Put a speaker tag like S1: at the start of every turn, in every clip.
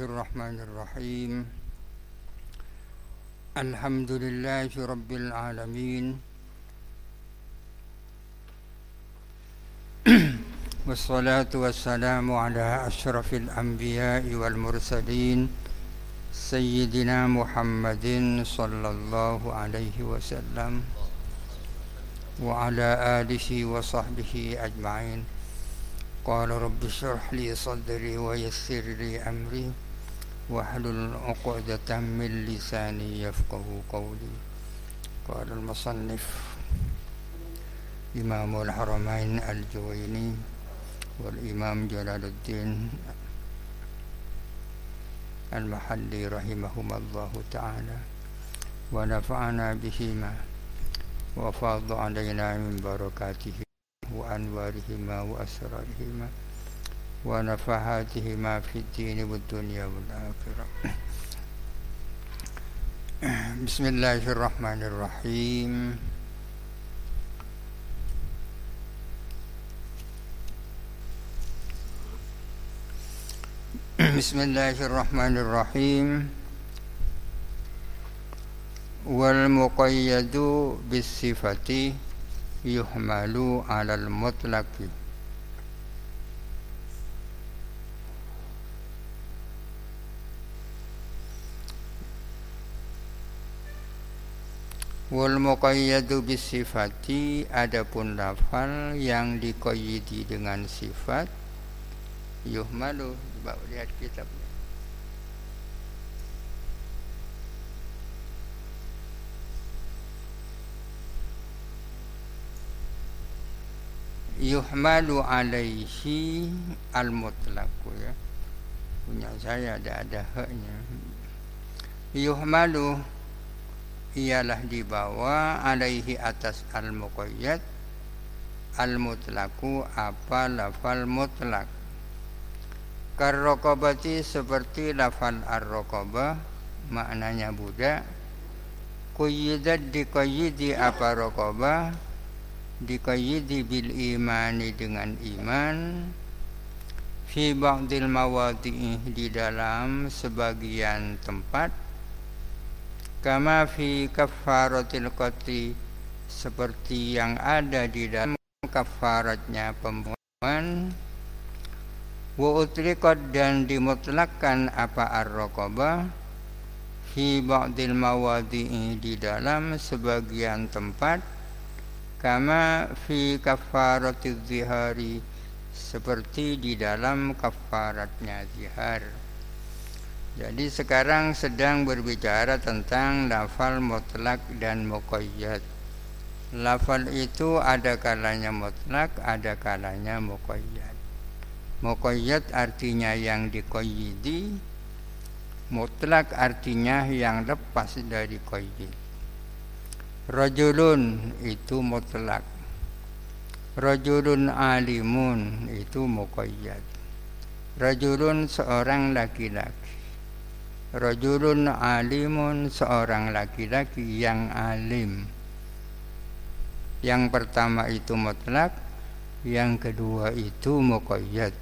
S1: الرحمن الرحيم. الحمد لله رب العالمين. والصلاة والسلام على أشرف الأنبياء والمرسلين سيدنا محمد صلى الله عليه وسلم وعلى آله وصحبه أجمعين. قال رب اشرح لي صدري ويسر لي أمري. واحلل عقدة من لساني يفقه قولي. قال المصنف إمام الحرمين الجويني والإمام جلال الدين المحلي رحمهما الله تعالى. ونفعنا بهما وفاض علينا من بركاته وأنوارهما وأسرارهما. ونفحاتهما في الدين والدنيا والآخرة. بسم الله الرحمن الرحيم. بسم الله الرحمن الرحيم. والمقيد بالصفة yuhmalu alal mutlaqi wal muqayyadu bisifati adapun lafal yang dikoyidi dengan sifat yuhmalu coba lihat kitab yuhmalu alaihi al mutlaqu ya. Punya saya ada ada haknya. Yuhmalu ialah dibawa alaihi atas al muqayyad al mutlaqu apa lafal mutlak. Karrokobati seperti lafal ar-rokobah maknanya budak kuyidat dikoyidi apa rokobah dikayyidi bil imani dengan iman fi ba'dil mawadi'i di dalam sebagian tempat kama fi kafaratil qatli seperti yang ada di dalam kafaratnya pembunuhan wa utriqat dan dimutlakkan apa ar-raqabah fi ba'dil mawadi'i di dalam sebagian tempat kama fi kafaratiz zihari seperti di dalam kafaratnya zihar jadi sekarang sedang berbicara tentang lafal mutlak dan muqayyad. Lafal itu ada kalanya mutlak ada kalanya muqayyad. Muqayyad artinya yang dikoyidi mutlak artinya yang lepas dari qayyid Rajulun itu mutlak. Rajulun alimun itu muqayyad. Rajulun seorang laki-laki Rajulun alimun seorang laki-laki yang alim. Yang pertama itu mutlak Yang kedua itu muqayyad.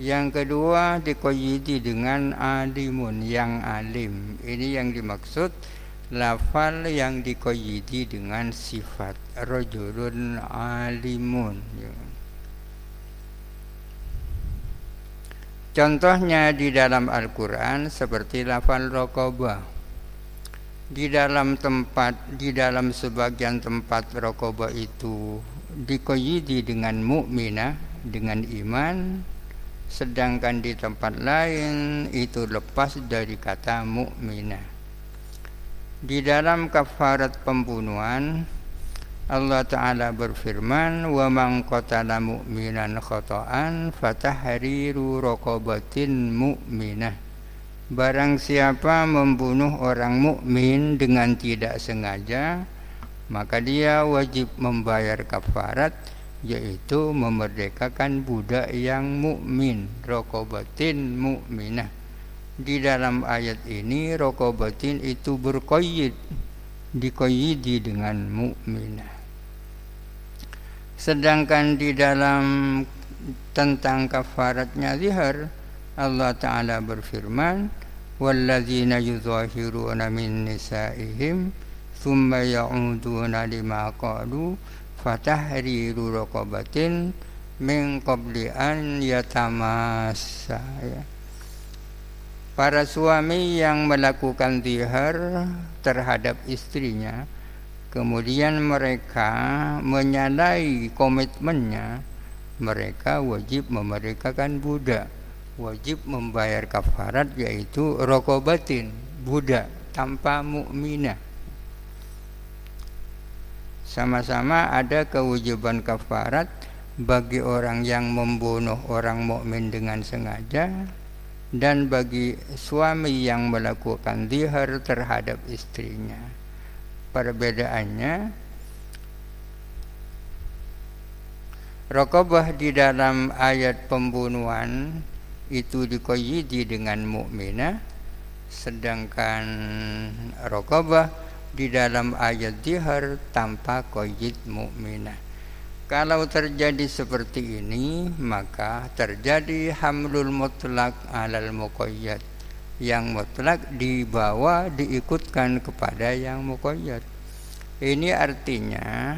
S1: Yang kedua dikoyidi dengan alimun yang alim. Ini yang dimaksud lafal yang dikoyidi dengan sifat rojulun alimun Contohnya di dalam Al-Quran seperti lafal rokobah. Di dalam tempat, di dalam sebagian tempat rokobah itu dikoyidi dengan mukminah, dengan iman Sedangkan di tempat lain itu lepas dari kata mukminah. Di dalam kafarat pembunuhan Allah Ta'ala berfirman wa man qatala mu'minan khata'an fatahriru raqabatin mu'minah. Barang siapa membunuh orang mukmin dengan tidak sengaja maka dia wajib membayar kafarat yaitu memerdekakan budak yang mukmin raqabatin mu'minah. Di dalam ayat ini rokobatin itu berkoyid dikoyidi dengan mukminah Sedangkan di dalam tentang kafaratnya zihar Allah Ta'ala berfirman Walladzina yuzahiruna min nisa'ihim Thumma ya'uduna lima qalu Fatahriru raqabatin Min qabli an yatamasa ya. Para suami yang melakukan zihar terhadap istrinya kemudian mereka menyalahi komitmennya mereka wajib memerdekakan budak wajib membayar kafarat yaitu rokobatin budak tanpa mukminah. Sama-sama ada kewajiban kafarat bagi orang yang membunuh orang mukmin dengan sengaja dan bagi suami yang melakukan zihar terhadap istrinya perbedaannya Rokobah di dalam ayat pembunuhan itu dikoyidi dengan mukminah sedangkan rokobah di dalam ayat dihar tanpa koyid mukminah. Kalau terjadi seperti ini maka terjadi hamlul mutlak alal muqayyad yang mutlak dibawa diikutkan kepada yang muqayyad ini artinya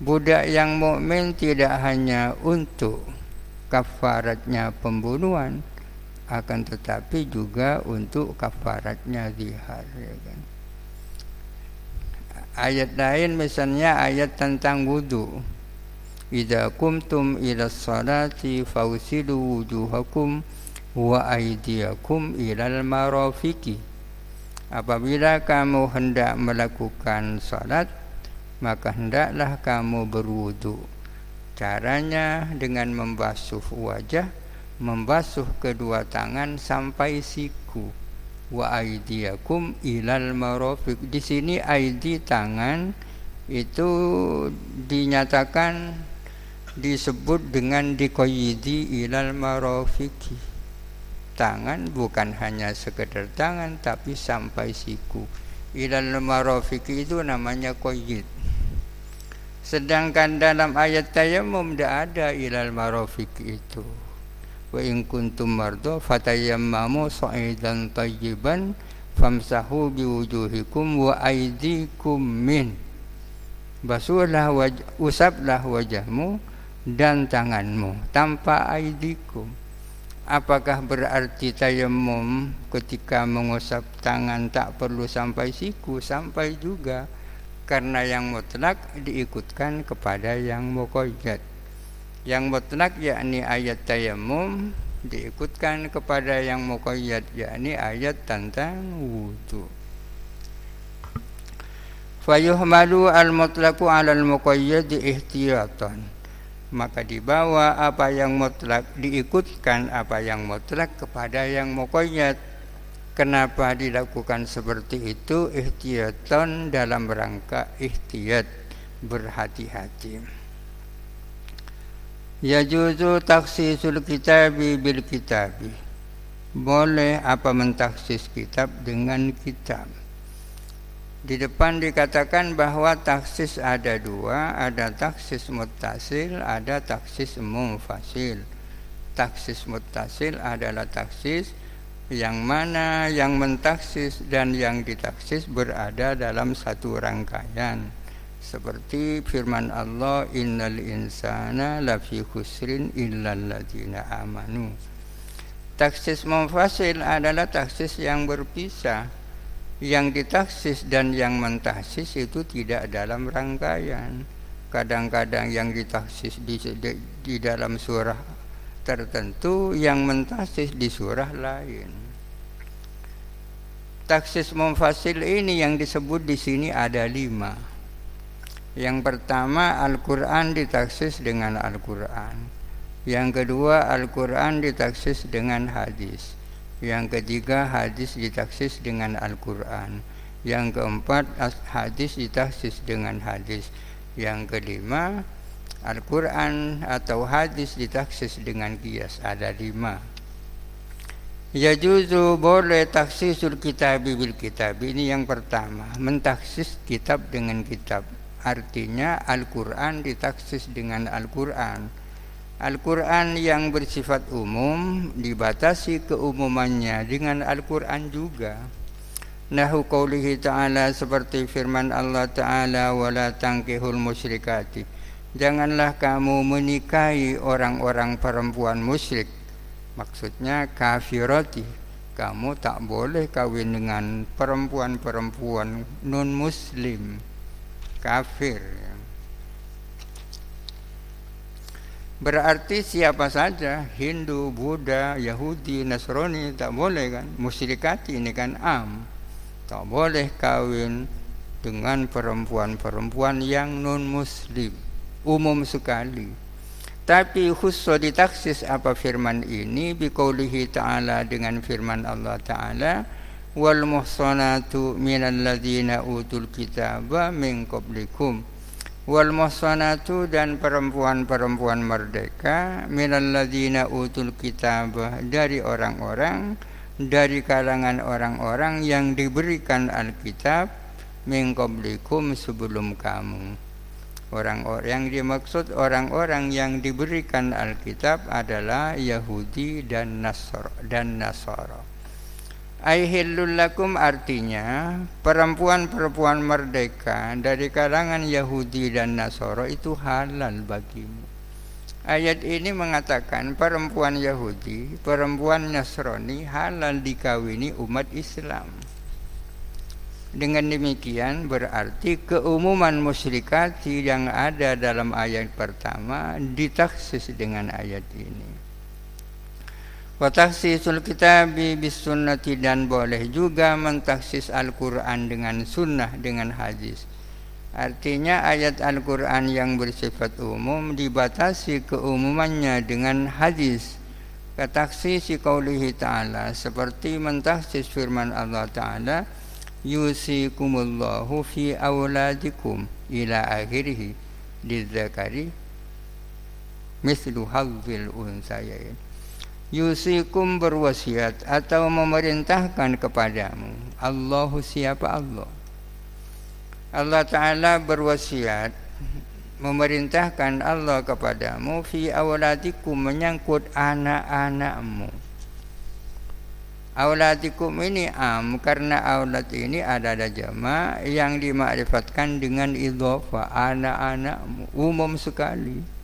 S1: budak yang mukmin tidak hanya untuk kafaratnya pembunuhan akan tetapi juga untuk kafaratnya zihar ya kan. Ayat lain misalnya ayat tentang wudu. Idza kumtum ila salati fawsilu wujuhakum wa aydiyakum ilal marafiqi. Apabila kamu hendak melakukan salat maka hendaklah kamu berwudu. Caranya dengan membasuh wajah, membasuh kedua tangan sampai siku. Wa aidiakum ilal marafiq. Di sini aidi tangan itu dinyatakan disebut dengan dikoyidi ilal marafiqi. Tangan bukan hanya sekedar tangan tapi sampai siku. Ilal marafiqi itu namanya koyid Sedangkan dalam ayat tayamum tidak ada ilal marofik itu. Wa in kuntum mardo fatayammamu sa'idan tayyiban famsahu biwujuhikum wa aydikum min. Basuhlah waj usaplah wajahmu dan tanganmu tanpa aidikum. Apakah berarti tayamum ketika mengusap tangan tak perlu sampai siku? Sampai juga. Karena yang mutlak diikutkan kepada yang muqayyad. Yang mutlak yakni ayat tayamum diikutkan kepada yang muqayyad yakni ayat tentang wudu. Fayuhmalu al mutlaqu ala al muqayyad ihtiyatan maka dibawa apa yang mutlak diikutkan apa yang mutlak kepada yang muqayyad Kenapa dilakukan seperti itu? Ihtiyaton dalam rangka ihtiyat berhati-hati. Ya juzu taksisul kitabi bil kitabi. Boleh apa mentaksis kitab dengan kitab. Di depan dikatakan bahwa taksis ada dua, ada taksis mutasil, ada taksis mufasil. Taksis mutasil adalah taksis yang mana yang mentaksis dan yang ditaksis berada dalam satu rangkaian. Seperti firman Allah innal insana lafi khusrin illal ladzina amanu. Taksis munfasil adalah taksis yang berpisah yang ditaksis dan yang mentaksis itu tidak dalam rangkaian kadang-kadang yang ditaksis di, di, di dalam surah tertentu yang mentaksis di surah lain. Taksis munfasil ini yang disebut di sini ada lima. Yang pertama Al-Quran ditaksis dengan Al-Quran. Yang kedua Al-Quran ditaksis dengan hadis. Yang ketiga hadis ditaksis dengan Al-Quran. Yang keempat hadis ditaksis dengan hadis. Yang kelima Al-Quran atau hadis ditaksis dengan kias. Ada lima. Ya juzu boleh taksisul kitab bil kitab. Ini yang pertama Mentaksis kitab dengan kitab. Artinya Al-Quran ditaksis dengan Al-Quran Al-Quran yang bersifat umum dibatasi keumumannya dengan Al-Quran juga. Nahu qawlihi ta'ala seperti firman Allah ta'ala wala tangkihul musyrikati. Janganlah kamu menikahi orang-orang perempuan musyrik. Maksudnya kafirati. Kamu tak boleh kawin dengan perempuan-perempuan non-muslim. Kafir. Berarti siapa saja Hindu, Buddha, Yahudi, Nasrani tak boleh kan? Musyrikati ini kan am. Tak boleh kawin dengan perempuan-perempuan yang non-muslim. Umum sekali. Tapi khusus ditaksis apa firman ini? Bikaulihi ta'ala dengan firman Allah ta'ala Wal muhsanatu minal ladhina utul kitaba min qablikum wal muhsanatu dan perempuan-perempuan merdeka minalladzina utul kitab dari orang-orang dari kalangan orang-orang yang diberikan Alkitab min qablikum sebelum kamu. Orang-orang yang dimaksud orang-orang yang diberikan Alkitab adalah Yahudi dan Nasr dan Nasara Aihillul lakum artinya perempuan-perempuan merdeka dari kalangan Yahudi dan Nasoro itu halal bagimu. Ayat ini mengatakan perempuan Yahudi, perempuan Nasrani halal dikawini umat Islam. Dengan demikian berarti keumuman musyrikati yang ada dalam ayat pertama ditaksis dengan ayat ini. Wa takhsisul kitabi bis sunnati dan boleh juga mentaksis Al-Quran dengan sunnah dengan hadis. Artinya ayat Al-Quran yang bersifat umum dibatasi keumumannya dengan hadis. Kataksisi qaulihi ta'ala seperti mentaksis firman Allah ta'ala yusikumullahu fi awladikum ila akhirih lidzakari mislu hadzil unsayain yusikum berwasiat atau memerintahkan kepadamu. Allahu siapa Allah? Allah Ta'ala berwasiat memerintahkan Allah kepadamu fi awladikum menyangkut anak-anakmu. Awladikum ini am karena awlad ini adalah jama yang dimakrifatkan dengan idhofa anak-anakmu. Umum sekali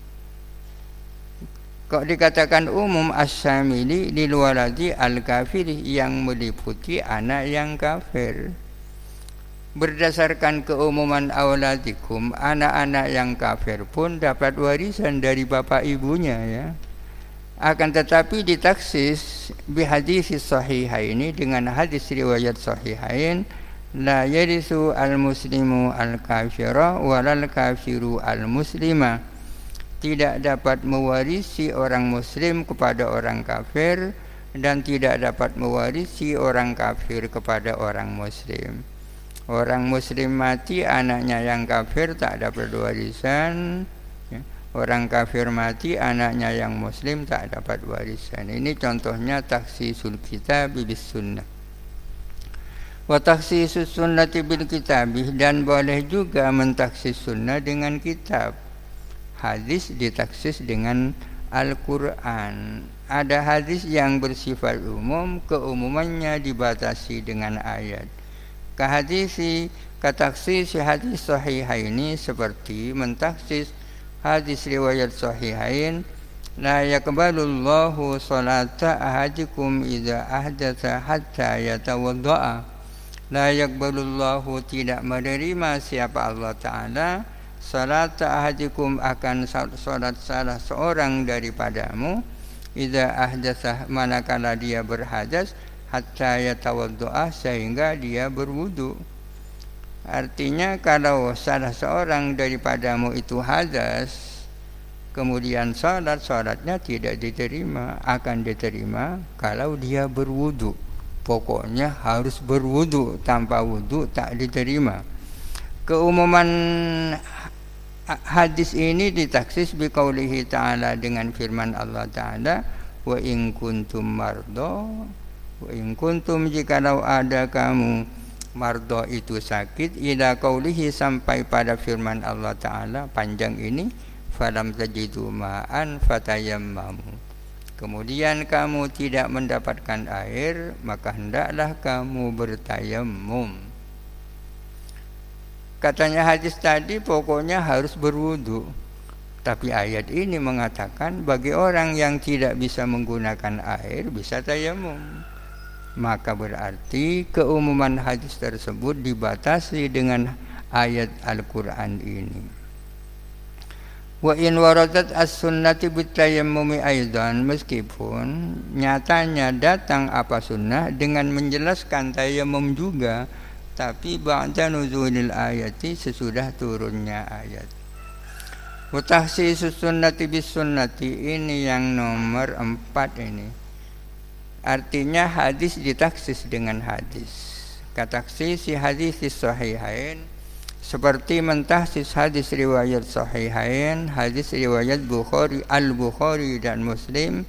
S1: Kok dikatakan umum as-samili lil waladi al-kafir yang meliputi anak yang kafir. Berdasarkan keumuman awladikum, anak-anak yang kafir pun dapat warisan dari bapak ibunya ya. Akan tetapi ditaksis bi hadis sahihaini dengan hadis riwayat sahihain la yarisu al-muslimu al-kafira walal kafiru al-muslima tidak dapat mewarisi orang muslim kepada orang kafir dan tidak dapat mewarisi orang kafir kepada orang muslim. Orang muslim mati anaknya yang kafir tak dapat warisan. Ya. Orang kafir mati anaknya yang muslim tak dapat warisan. Ini contohnya taksisul kitab bis sunnah. Wa taksisus sunnati bil kitabih dan boleh juga mentaksis sunnah dengan kitab hadis ditaksis dengan Al-Quran. Ada hadis yang bersifat umum Keumumannya dibatasi dengan ayat. Kehadisi Kataksis hadis sahihaini Seperti mentaksis hadis riwayat sahihain La yakbalullahu salata ahadikum Iza ahdatha hatta yatawadda'a. La yakbalullahu tidak menerima siapa Allah Ta'ala salat ahadikum akan salat salah seorang daripadamu. Idza ahdatsah manakala dia berhadas hatta yatawaddu'a sehingga dia berwudu. Artinya kalau salah seorang daripadamu itu hadas kemudian salat salatnya tidak diterima akan diterima kalau dia berwudu. Pokoknya harus berwudu. Tanpa wudu tak diterima. Keumuman hadis ini ditaksis biqaulihi ta'ala dengan firman Allah ta'ala wa in kuntum mardo wa in kuntum jikalau ada kamu mardo itu sakit ila qaulihi sampai pada firman Allah ta'ala panjang ini falam tajidu ma'an fatayammamu. Kemudian kamu tidak mendapatkan air maka hendaklah kamu bertayamum katanya hadis tadi pokoknya harus berwudu tapi ayat ini mengatakan bagi orang yang tidak bisa menggunakan air bisa tayamum maka berarti keumuman hadis tersebut dibatasi dengan ayat Al-Quran ini. Wa in waradat as-sunnati bitayammumi aidan meskipun nyatanya datang apa sunnah dengan menjelaskan tayammum juga tapi ba'da nuzulil ayati sesudah turunnya ayat. Wa tahsisus sunnati bis sunnati ini yang nomor empat ini. Artinya hadis ditaksis dengan hadis. Kataksi si hadis sahihain seperti mentahsis hadis riwayat sahihain, hadis riwayat Bukhari, Al-Bukhari dan Muslim,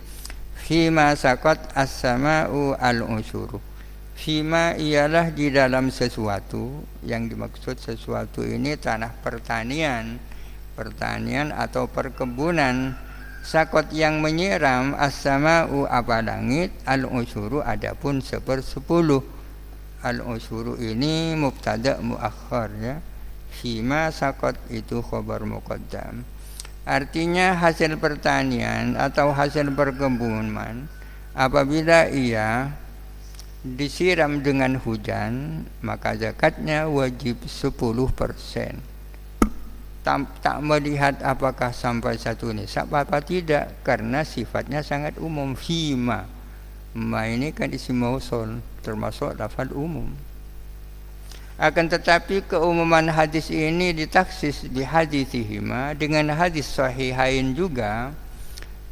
S1: fima sakat as-sama'u al-usyuru. Fima ialah di dalam sesuatu, yang dimaksud sesuatu ini tanah pertanian, pertanian atau perkebunan. Sakot yang menyiram as-sama'u apa langit, al-usyuru adapun sepersepuluh. Al-usyuru ini mubtada muakhir ya Fima sakot itu khobar muqaddam Artinya hasil pertanian atau hasil perkebunan Apabila ia disiram dengan hujan Maka zakatnya wajib 10% tak, tak melihat apakah sampai satu nisab apa tidak Karena sifatnya sangat umum. Fima Ma ini kan isi mausul termasuk lafal umum. Akan tetapi keumuman hadis ini ditaksis di hadisihima dengan hadis sahihain juga.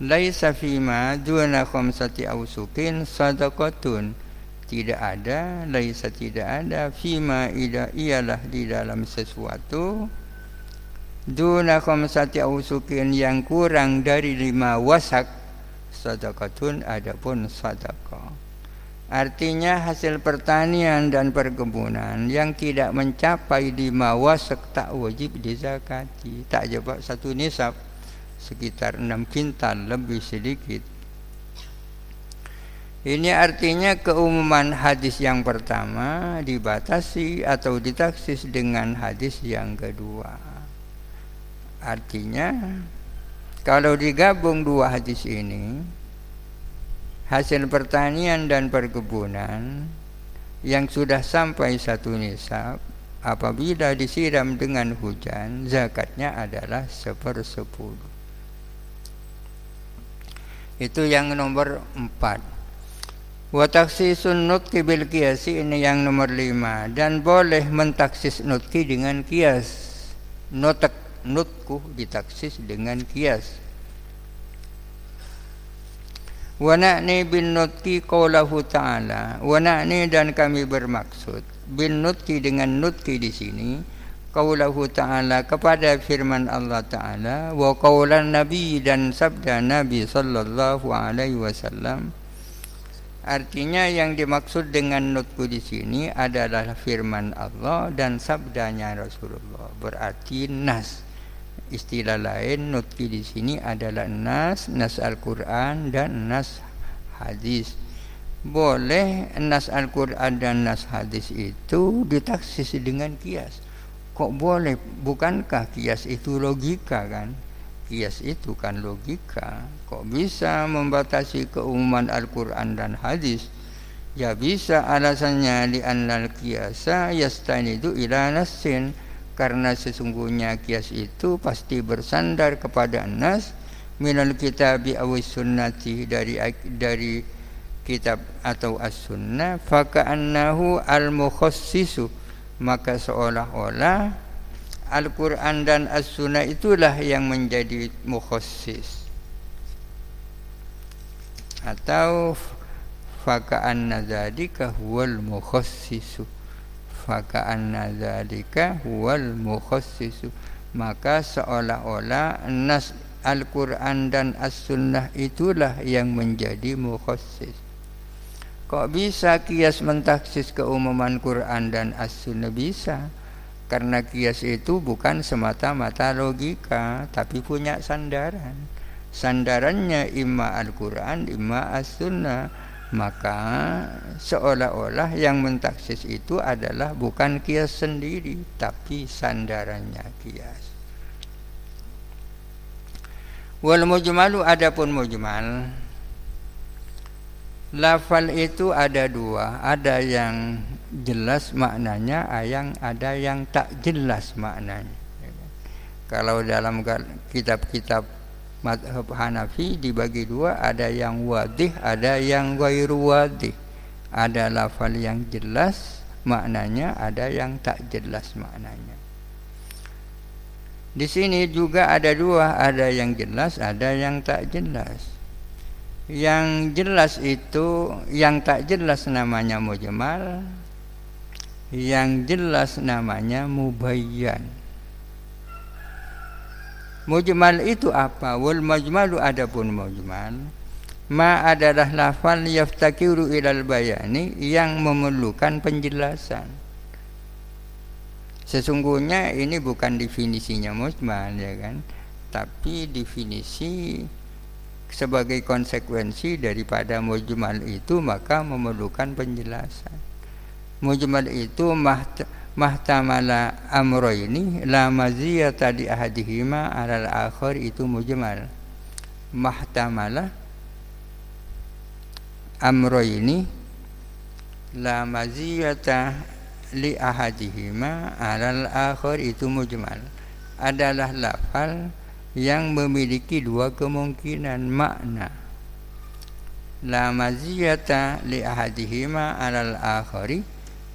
S1: Laisa fima duna khamsati ausukin sadaqatun tidak ada laisa tidak ada fima ida ialah di dalam sesuatu duna khamsati ausukin yang kurang dari lima wasak sadaqatun adapun sadaqah Artinya hasil pertanian dan perkebunan yang tidak mencapai lima wasek tak wajib dizakati. Tak jawab satu nisab sekitar enam kintal lebih sedikit. Ini artinya keumuman hadis yang pertama dibatasi atau ditaksis dengan hadis yang kedua. Artinya kalau digabung dua hadis ini hasil pertanian dan perkebunan yang sudah sampai satu nisab apabila disiram dengan hujan zakatnya adalah sepersepuluh itu yang nomor empat wa taksisun nutki bil kiasi ini yang nomor lima. Dan boleh mentaksis nutki dengan kias nutek nutku ditaksis dengan kias Wa na'ni bin nutki qawlahu ta'ala. Wa na'ni dan kami bermaksud bin nutki dengan nutki di sini qawlahu ta'ala kepada firman Allah ta'ala wa qawlan nabi dan sabda nabi sallallahu alaihi wasallam Artinya yang dimaksud dengan nutku di sini adalah firman Allah dan sabdanya Rasulullah. Berarti nas. Istilah lain nutki di sini adalah nas, nas Al-Quran dan nas hadis. Boleh nas Al-Quran dan nas hadis itu ditaksis dengan kias. Kok boleh? Bukankah kias itu logika kan? Kias itu kan logika. Kok bisa membatasi keumuman Al-Quran dan hadis? Ya bisa alasannya li'annal kiasa yastanidu ila nassin karena sesungguhnya kias itu pasti bersandar kepada nas minal kitabi awis sunnati dari dari kitab atau as-sunnah faka'annahu al-mukhassisu maka seolah-olah Al-Quran dan As-Sunnah itulah yang menjadi mukhassis atau faka'anna dzalika huwal mukhassisu faka'anna dzalika huwal mukhassisu maka seolah-olah nas Al-Quran dan As-Sunnah itulah yang menjadi mukhassis Kok bisa kias mentaksis keumuman Quran dan As-Sunnah bisa Karena kias itu bukan semata-mata logika, tapi punya sandaran. Sandarannya imma Al-Quran, imma As-Sunnah. Maka seolah-olah yang mentaksis itu adalah bukan kias sendiri, tapi sandarannya kias. Wal mujmalu adapun mujmal Lafal itu ada dua, ada yang jelas maknanya, yang ada yang tak jelas maknanya. Kalau dalam kitab-kitab madhab Hanafi dibagi dua, ada yang wadih, ada yang gairu wadih. Ada lafal yang jelas maknanya, ada yang tak jelas maknanya. Di sini juga ada dua, ada yang jelas, ada yang tak jelas. Yang jelas itu yang tak jelas namanya mujmal, yang jelas namanya mubayyan. Mujmal itu apa? Wal majmalu adapun mujmal ma adalah lafal yaftakiru ilal bayani yang memerlukan penjelasan. Sesungguhnya ini bukan definisinya mujmal ya kan, tapi definisi sebagai konsekuensi daripada mujmal itu maka memerlukan penjelasan. Mujmal itu maht mahtamala amro ini la maziyata di ahadihima alal akhir itu mujmal. Mahtamala amro ini la maziyata li ahadihima alal akhir itu mujmal. Adalah lafal yang memiliki dua kemungkinan makna la maziyata li ahadihima alal akhari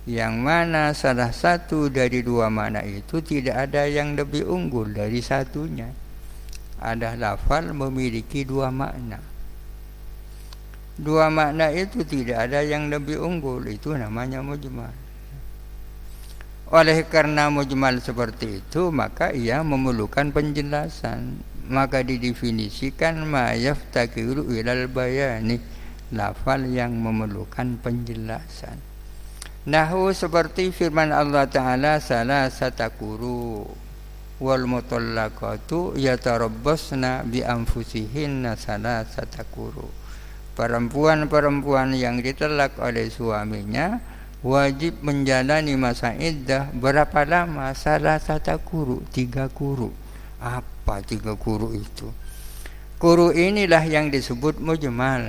S1: yang mana salah satu dari dua makna itu tidak ada yang lebih unggul dari satunya ada lafal memiliki dua makna dua makna itu tidak ada yang lebih unggul itu namanya mujmal oleh karena mujmal seperti itu maka ia memerlukan penjelasan. Maka didefinisikan ma yaftakiru ilal bayani lafal yang memerlukan penjelasan. Nahu seperti firman Allah Ta'ala salah satakuru wal mutallaqatu yatarabbasna bi anfusihinna salah satakuru. Perempuan-perempuan yang ditelak oleh suaminya wajib menjalani masa iddah berapa lama? Salah satu kuru, tiga kuru. Apa tiga kuru itu? Kuru inilah yang disebut mujmal.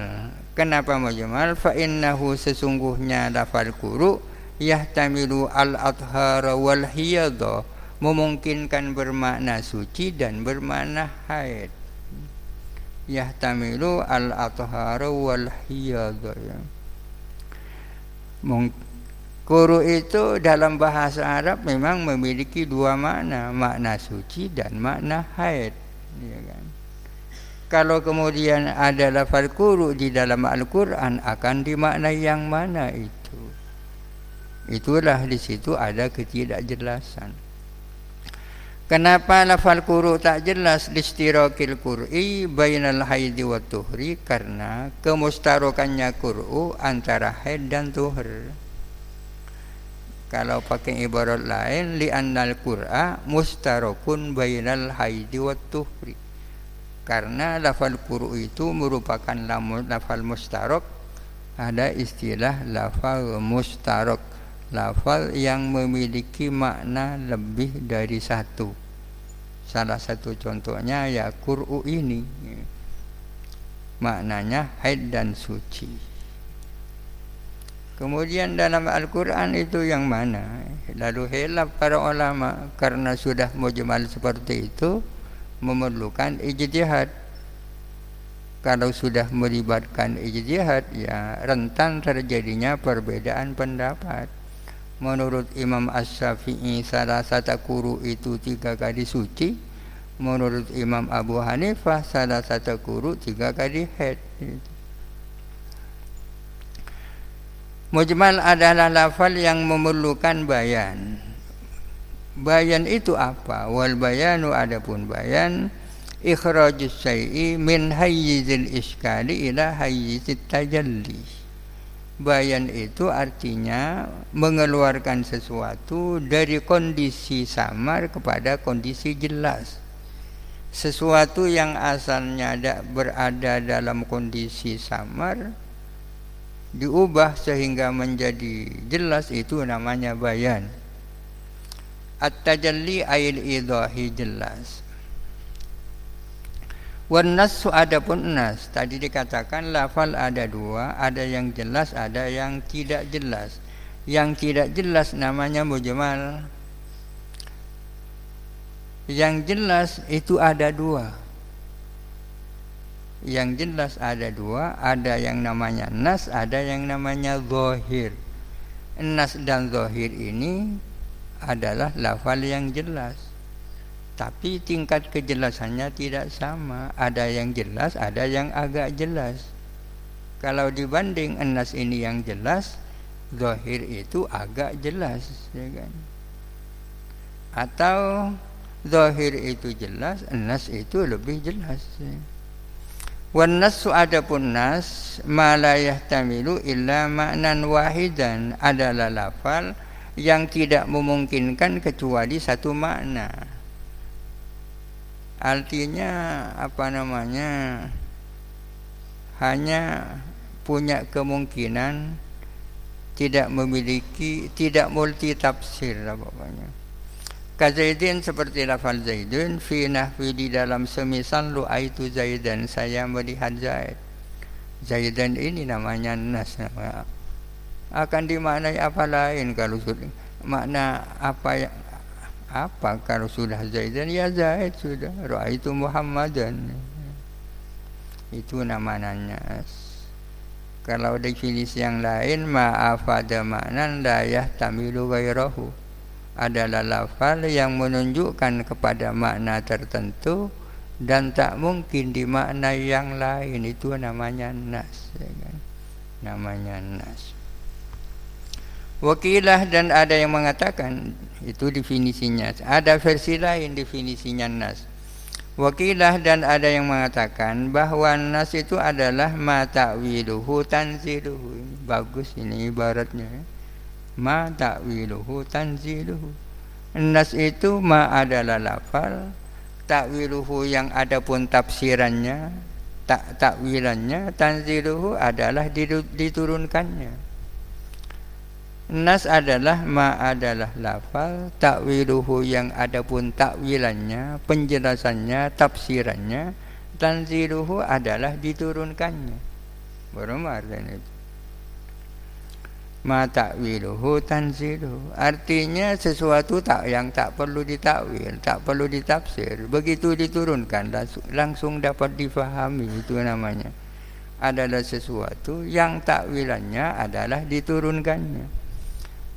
S1: Kenapa mujmal? Fa innahu sesungguhnya lafal kuru yahtamilu al-adhara wal hiyadha memungkinkan bermakna suci dan bermakna haid. Yahtamilu al-adhara wal hiyadha ya. Kuru itu dalam bahasa Arab memang memiliki dua makna, makna suci dan makna haid. Ya kan? Kalau kemudian ada lafal kuru di dalam Al-Quran akan dimaknai yang mana itu? Itulah di situ ada ketidakjelasan. Kenapa lafal kuru tak jelas listirakil kur'i bainal haidi wa tuhri? Karena kemustarokannya kuru antara haid dan tuhur. Kalau pakai ibarat lain li annal qur'a mustarakun bainal haidi wat tuhri. Karena lafal qur'u itu merupakan lafal mustarak ada istilah lafal mustarak lafal yang memiliki makna lebih dari satu. Salah satu contohnya ya qur'u ini. Maknanya haid dan suci. Kemudian dalam Al-Quran itu yang mana? Lalu hilaf para ulama karena sudah mujmal seperti itu memerlukan ijtihad. Kalau sudah melibatkan ijtihad ya rentan terjadinya perbedaan pendapat. Menurut Imam As-Syafi'i salah satu kuru itu tiga kali suci. Menurut Imam Abu Hanifah salah satu kuru tiga kali head. Mujmal adalah lafal yang memerlukan bayan. Bayan itu apa? Wal bayanu adapun bayan ikhrajus syai'i min hayyizil iskali ila hayyizit tajalli. bayan itu artinya mengeluarkan sesuatu dari kondisi samar kepada kondisi jelas sesuatu yang asalnya ada berada dalam kondisi samar diubah sehingga menjadi jelas itu namanya bayan at-tajalli ayil idahi jelas Wan nasu ada pun nas. Tadi dikatakan lafal ada dua, ada yang jelas, ada yang tidak jelas. Yang tidak jelas namanya mujmal. Yang jelas itu ada dua. Yang jelas ada dua, ada yang namanya nas, ada yang namanya zohir. Nas dan zohir ini adalah lafal yang jelas. Tapi tingkat kejelasannya tidak sama. Ada yang jelas ada yang agak jelas. Kalau dibanding enas ini yang jelas zahir itu agak jelas ya kan? Atau zahir itu jelas enas itu lebih jelas ya. wan nasu adapun nas malayah tamilu illa maknan wahidan adalah lafal yang tidak memungkinkan kecuali satu makna artinya apa namanya hanya punya kemungkinan tidak memiliki tidak multi tafsir lah pokoknya Kazaidin seperti lafal Zaidun fi nahwi di dalam semisal aitu Zaidan saya melihat Zaid Zaidan ini namanya nas nama. Akan dimaknai apa lain kalau makna apa yang apa kalau sudah Zaidan? Ya Zaid sudah. Itu Muhammadan. Itu namanya kalau definisi yang lain ma'afada maknan la yahtamilu gairahu adalah lafal yang menunjukkan kepada makna tertentu dan tak mungkin dimaknai yang lain. Itu namanya nas ya kan? namanya nas wakilah dan ada yang mengatakan itu definisinya. Ada versi lain definisinya nas. Wakilah dan ada yang mengatakan bahwa nas itu adalah ma ta'wiluhu tanziluhu. Bagus ini ibaratnya. Ma ta'wiluhu tanziluhu. Nas itu ma adalah lafal, ta'wiluhu yang ada pun tafsirannya, tak takwilannya, tanziluhu adalah diturunkannya. Nas adalah ma adalah lafal takwiluhu yang ada pun takwilannya, penjelasannya, tafsirannya, tanziluhu adalah diturunkannya. Baru artinya itu. Ma takwiluhu tanziluhu. Artinya sesuatu tak yang tak perlu ditakwil, tak perlu ditafsir. Begitu diturunkan langsung, langsung dapat difahami itu namanya. Adalah sesuatu yang takwilannya adalah diturunkannya.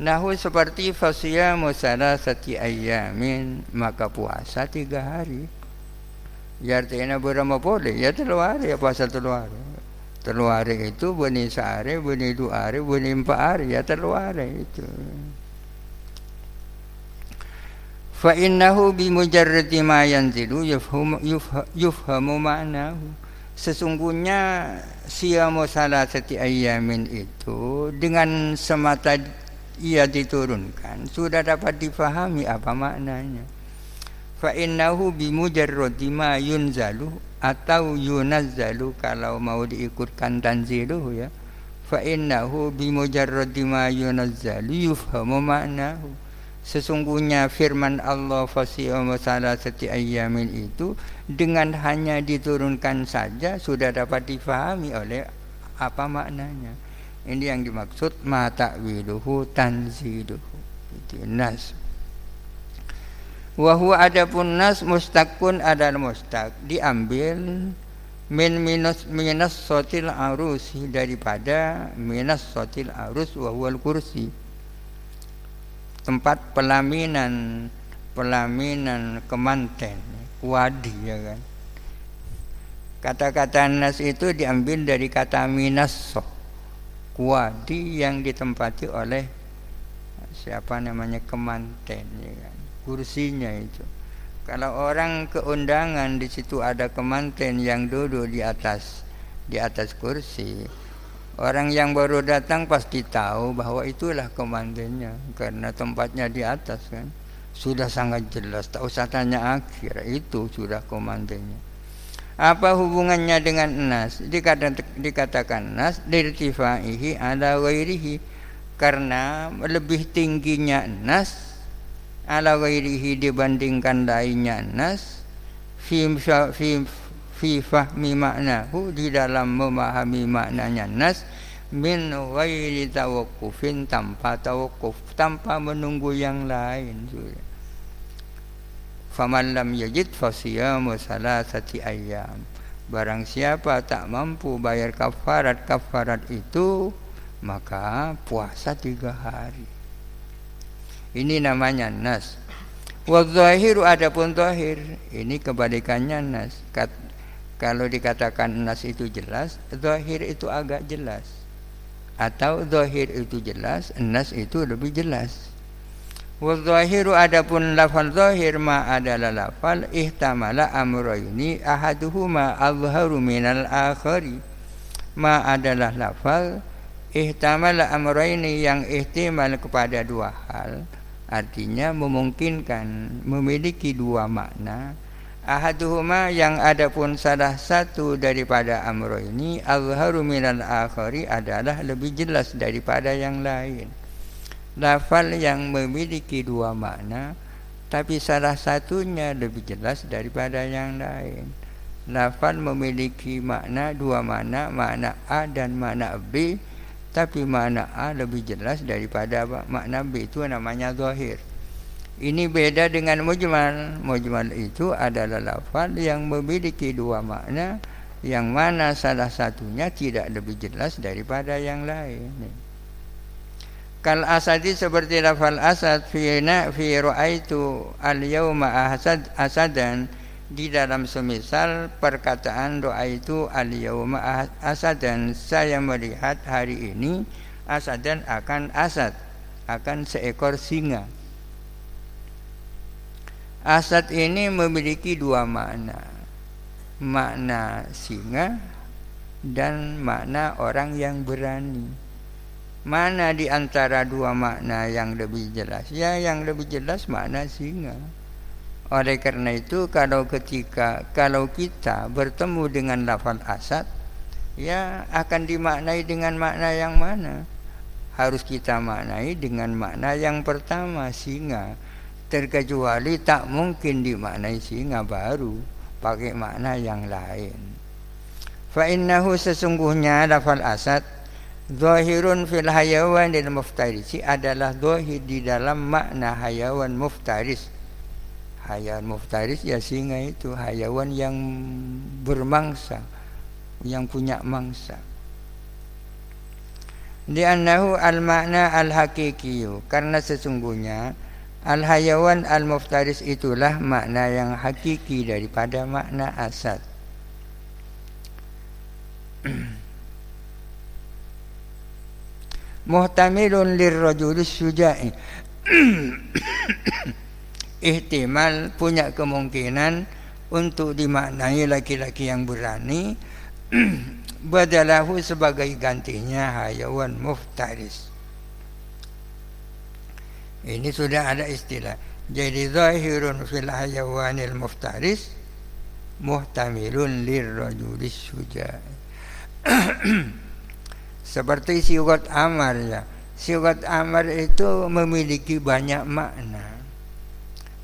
S1: Nahu seperti fasiyamu salasati ayamin maka puasa tiga hari. Ya artinya berapa boleh? Ya telu hari ya puasa telu hari. Telu hari itu beni sehari, beni dua hari, beni empat hari ya telu hari itu. Fa innahu bi mujarradi ma yanzilu yufhamu yufhamu ma'nahu. Sesungguhnya siyamu salasati ayamin itu dengan semata ia diturunkan. Sudah dapat difahami apa maknanya. Fa innahu bimujarradi ma yunzalu atau yunazzalu kalau mau diikutkan tanziluh ya. Fa innahu bimujarradi ma yunazzalu yufhamu maknahu. Sesungguhnya firman Allah fasiyama salasati ayyamin itu dengan hanya diturunkan saja sudah dapat difahami oleh apa maknanya ini yang dimaksud ma ta'wiluhu tanziluhu. Itu nas. Wa huwa adapun nas mustaqun adalah mustaq diambil min minus minus sotil arus daripada minus sotil arus wa kursi tempat pelaminan pelaminan kemanten wadi ya kan kata-kata nas itu diambil dari kata minas wadi yang ditempati oleh siapa namanya kemanten ya kan kursinya itu kalau orang keundangan di situ ada kemanten yang duduk di atas di atas kursi Orang yang baru datang pasti tahu bahwa itulah komandannya karena tempatnya di atas kan. Sudah sangat jelas, tak usah tanya akhir, itu sudah komandannya. Apa hubungannya dengan nas? Dikatakan, dikatakan nas dirtifaihi ala ghairihi karena lebih tingginya nas ala ghairihi dibandingkan lainnya nas fi fi fi fahmi maknahu di dalam memahami maknanya nas min ghairi tawakkufin tanpa tawakkuf tanpa menunggu yang lain sudah faman lam yajid fasiyamu salasati ayyam barang siapa tak mampu bayar kafarat kafarat itu maka puasa tiga hari ini namanya nas wa zahiru adapun zahir ini kebalikannya nas Kat, kalau dikatakan nas itu jelas, zahir itu agak jelas. Atau zahir itu jelas, nas itu lebih jelas. Wa zahiru adapun lafal zahir ma adalah lafal ihtamala amrayni ahaduhuma azharu minal akhari. Ma adalah lafal ihtamala amrayni yang ihtimal kepada dua hal. Artinya memungkinkan memiliki dua makna ahaduhuma yang adapun salah satu daripada amro ini azharu minal akhari adalah lebih jelas daripada yang lain lafal yang memiliki dua makna tapi salah satunya lebih jelas daripada yang lain lafal memiliki makna dua makna makna A dan makna B tapi makna A lebih jelas daripada makna B itu namanya zahir ini beda dengan mujmal. Mujmal itu adalah lafaz yang memiliki dua makna yang mana salah satunya tidak lebih jelas daripada yang lain. Kal asadi seperti lafal asad fi na fi ra'aitu al yauma asad asadan. Di dalam semisal perkataan doa itu al yauma asadan. Saya melihat hari ini asadan akan asad akan seekor singa. Asad ini memiliki dua makna. Makna singa Dan makna orang yang berani Mana di antara dua makna yang lebih jelas? Ya yang lebih jelas makna singa. Oleh karena itu kalau ketika Kalau kita bertemu dengan lafal asad Ya akan dimaknai dengan makna yang mana? Harus kita maknai dengan makna yang pertama singa. Terkecuali tak mungkin dimaknai singa baru pakai makna yang lain. Fa innahu sesungguhnya lafal asad zahirun fil hayawan dan muftarisi adalah zahir di dalam makna hayawan muftaris hayawan muftaris ya singa itu hayawan yang bermangsa yang punya mangsa di annahu al makna al hakikiyu karena sesungguhnya Al-hayawan al-muftaris itulah makna yang hakiki daripada makna asad. Muhtamilun lirrajulis syuja'i. Ihtimal punya kemungkinan untuk dimaknai laki-laki yang berani badalahu sebagai gantinya hayawan muftaris. Ini sudah ada istilah. Jadi zahirun fil hayawanil muftaris muhtamilun lirrajulis suja. Seperti siwat amar ya. Siwat amar itu memiliki banyak makna.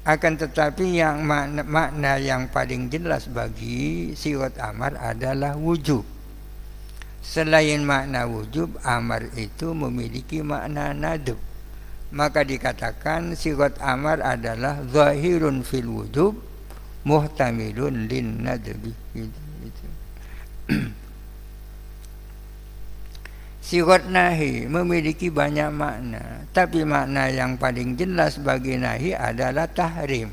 S1: Akan tetapi yang makna, makna yang paling jelas bagi siwat amar adalah wujub. Selain makna wujub, amar itu memiliki makna nadub maka dikatakan sigat amar adalah zahirun fil wujub muhtamilun lin nadbi gitu, gitu. Sigat nahi memiliki banyak makna Tapi makna yang paling jelas bagi nahi adalah tahrim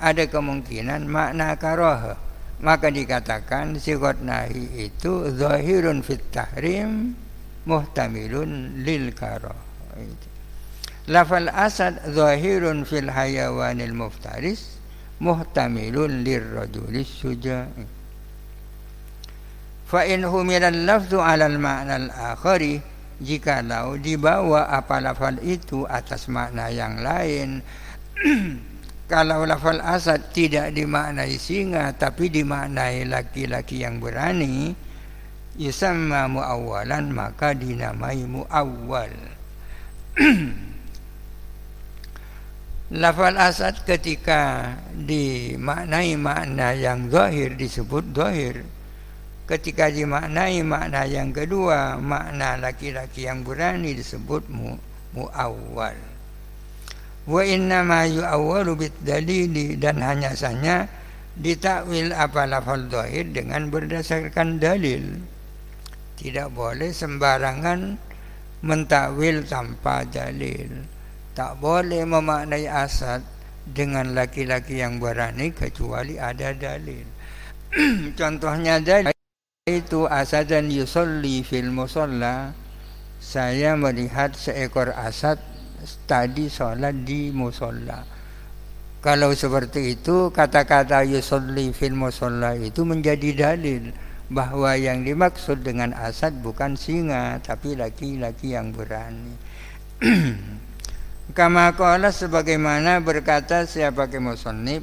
S1: Ada kemungkinan makna karoh Maka dikatakan sigat nahi itu Zahirun fit tahrim Muhtamilun lil karoh. Lafal asad zahirun fil hayawanil muftaris muhtamilun lirrajulis suja'i. Fa in humilal lafzu alal ma'nal akhari jikalau dibawa apa lafal itu atas makna yang lain. Kalau lafal asad tidak dimaknai singa tapi dimaknai laki-laki yang berani yusamma muawwalan maka dinamai muawwal. Lafal asad ketika dimaknai makna yang zahir disebut zahir ketika dimaknai makna yang kedua makna laki-laki yang berani disebut mu muawwal. Wa inna ma yu'awwalu bid dalili dan hanya saja ditakwil apa lafal zahir dengan berdasarkan dalil. Tidak boleh sembarangan mentakwil tanpa dalil. Tak boleh memaknai asad dengan laki-laki yang berani kecuali ada dalil. Contohnya dalil itu asadan yusolli fil musalla. Saya melihat seekor asad tadi sholat di musolla kalau seperti itu kata-kata yusolli fil musalla itu menjadi dalil bahwa yang dimaksud dengan asad bukan singa tapi laki-laki yang berani. Kama sebagaimana berkata siapa kemusonib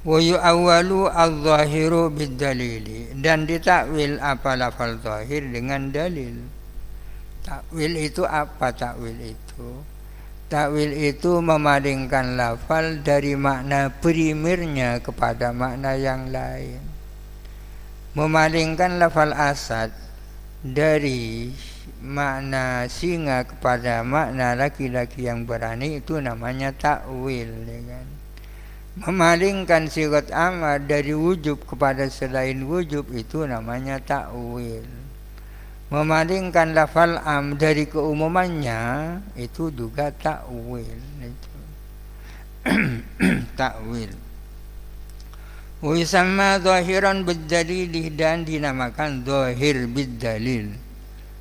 S1: wa yu'awwalu al-zahiru bid-dalili. Dan ditakwil apa lafal zahir dengan dalil. Takwil itu apa takwil itu? Takwil itu memalingkan lafal dari makna primernya kepada makna yang lain. Memalingkan lafal asad dari makna singa kepada makna laki-laki yang berani itu namanya takwil ya kan? Memalingkan sirat amar dari wujub kepada selain wujub itu namanya takwil memalingkan lafal am dari keumumannya itu juga takwil itu takwil Wisamma zahiran bidalilih dan dinamakan zahir bidalil.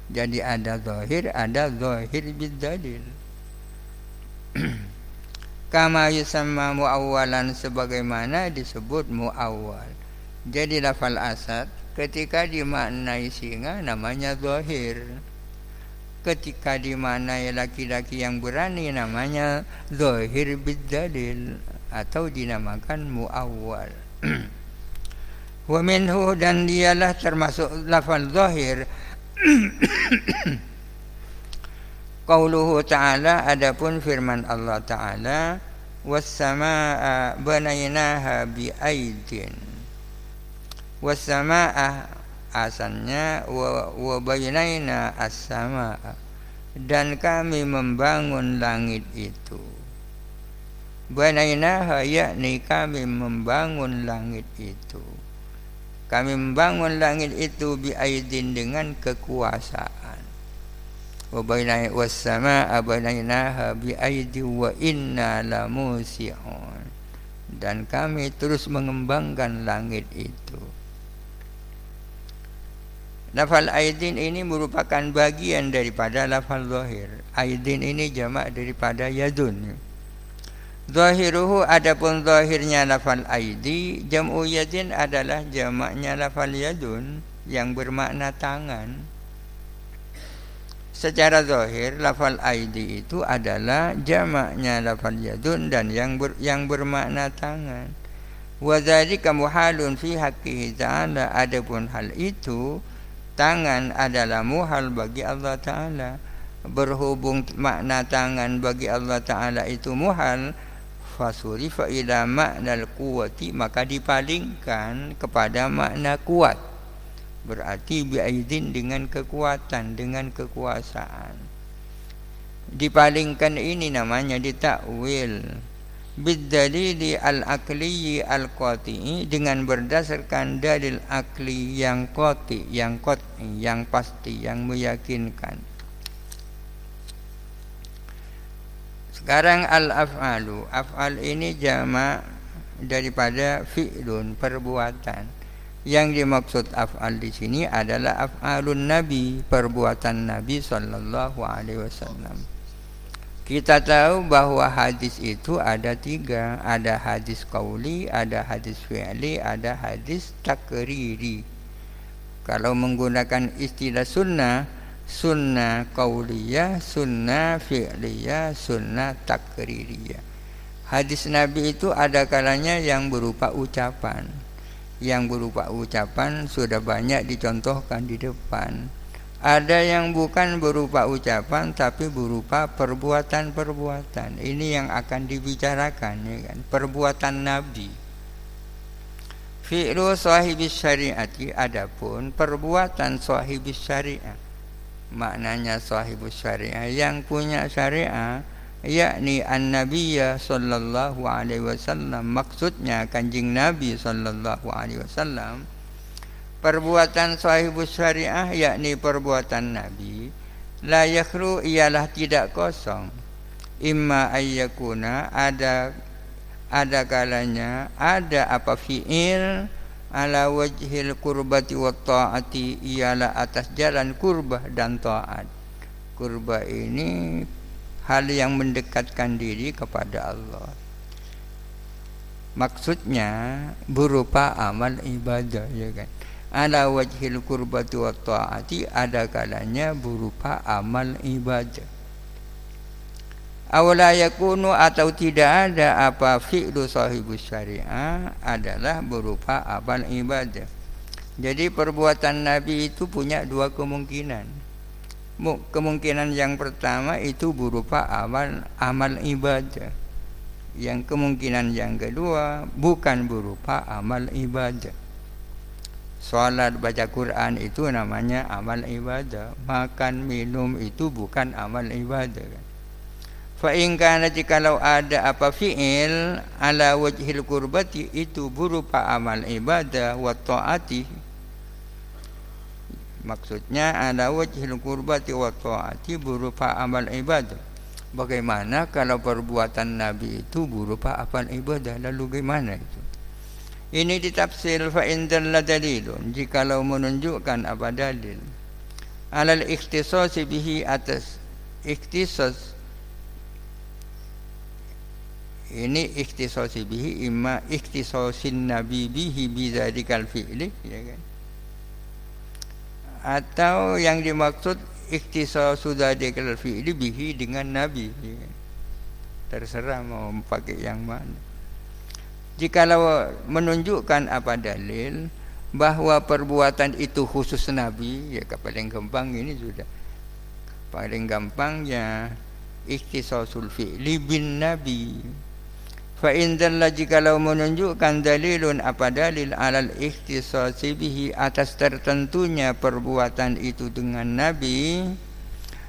S1: Jadi ada zahir, ada zahir bidalil. kama yusamma muawwalan sebagaimana disebut muawwal. Jadi lafal asad ketika dimaknai singa namanya zahir. Ketika dimaknai laki-laki yang berani namanya zahir bidalil atau dinamakan muawwal. Wa minhu dan dialah termasuk lafal zahir Qauluhu ta'ala adapun firman Allah ta'ala was-samaa'a banaynaha bi aidin was-samaa'a asalnya wa, wa baynaina as-samaa'a. Dan kami membangun langit itu. Banainaha yakni kami membangun langit itu. Kami membangun langit itu bi aidin dengan kekuasaan banainaha bi aidi wa inna lamusiun dan kami terus mengembangkan langit itu Lafal aidin ini merupakan bagian daripada lafal zahir. Aidin ini jamak daripada yadun. Zahiruhu adapun zahirnya lafal aidi, jam'u yadin adalah jamaknya lafal yadun yang bermakna tangan. Secara zahir lafal aidi itu adalah jamaknya lafal yadun dan yang ber, yang bermakna tangan. Wa dzalika muhalun fi haqqihi ta'ala adapun hal itu tangan adalah muhal bagi Allah taala. Berhubung makna tangan bagi Allah taala itu muhal fasurifa ila makna al-quwati maka dipalingkan kepada makna kuat berarti biaidin dengan kekuatan dengan kekuasaan. Dipalingkan ini namanya ditakwil. Bidalili al-akli al-qati dengan berdasarkan dalil akli yang qati yang qati yang pasti yang meyakinkan. Sekarang al-af'alu. Af'al ini jama daripada fi'lun perbuatan yang dimaksud af'al di sini adalah af'alun nabi, perbuatan Nabi sallallahu alaihi wasallam. Kita tahu bahwa hadis itu ada tiga, ada hadis kauli, ada hadis fi'li, ada hadis takriri. Kalau menggunakan istilah sunnah, sunnah kauliyah, sunnah fi'liyah, sunnah takririyah. Hadis Nabi itu ada kalanya yang berupa ucapan. Yang berupa ucapan sudah banyak dicontohkan di depan ada yang bukan berupa ucapan tapi berupa perbuatan-perbuatan. Ini yang akan dibicarakan ya kan, perbuatan nabi. Fi'lu sahibis syariati adapun perbuatan sahibis syariah. Maknanya sahibus syariah yang punya syariah yakni an-nabiyya sallallahu alaihi wasallam. Maksudnya kanjeng nabi sallallahu alaihi wasallam. Perbuatan sahibus syariah yakni perbuatan nabi la yakhlu ialah tidak kosong. Imma ayyakuna ada ada kalanya ada apa fi'il ala wajhil kurbati wa ta'ati ialah atas jalan kurbah dan taat. Kurbah ini hal yang mendekatkan diri kepada Allah. Maksudnya berupa amal ibadah ya kan? Ala wajhil kurbati wa ta'ati ada kalanya berupa amal ibadah. Awala yakunu atau tidak ada apa fi'lu sahibus syariah adalah berupa amal ibadah. Jadi perbuatan Nabi itu punya dua kemungkinan kemungkinan yang pertama itu berupa amal amal ibadah yang kemungkinan yang kedua bukan berupa amal ibadah Salat baca Quran itu namanya amal ibadah. Makan minum itu bukan amal ibadah. Fa in kana jikalau ada apa fi'il ala wajhil qurbati itu berupa amal ibadah wa taati maksudnya ala wajhil qurbati wa taati berupa amal ibadah. Bagaimana kalau perbuatan nabi itu berupa amal ibadah? Lalu bagaimana itu? Ini ditafsir fa indalla dalilun jikalau menunjukkan apa dalil. Alal ikhtisas bihi atas ikhtisas. Ini ikhtisas bihi imma ikhtisasin nabi bihi bidzadikal fi'li ya kan atau yang dimaksud ikhtisas dzadikal fi'li bihi dengan nabi. Terserah mau pakai yang mana. Jikalau menunjukkan apa dalil bahwa perbuatan itu khusus Nabi ya paling gampang ini sudah. Paling gampangnya ikhtisasul fi'li bin Nabi fa in dalla jikalau menunjukkan dalilun apa dalil alal ikhtisasi bihi atas tertentunya perbuatan itu dengan Nabi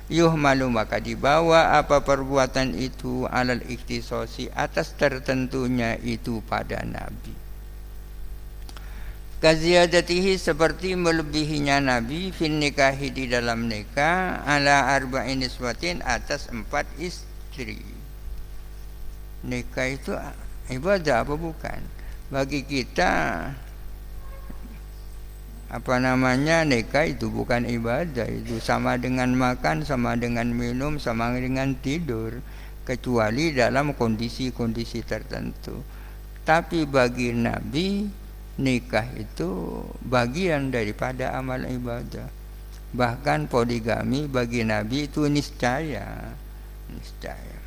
S1: yuhmalu maka dibawa apa perbuatan itu alal ikhtisasi atas tertentunya itu pada Nabi Kaziyadatihi seperti melebihinya Nabi fin nikahi di dalam nikah ala arba'in iswatin atas empat istri. Nikah itu ibadah apa bukan? Bagi kita apa namanya nikah itu bukan ibadah. Itu sama dengan makan sama dengan minum sama dengan tidur. Kecuali dalam kondisi-kondisi tertentu. Tapi bagi Nabi nikah itu bagian daripada amal ibadah. Bahkan poligami bagi Nabi itu niscaya. Niscaya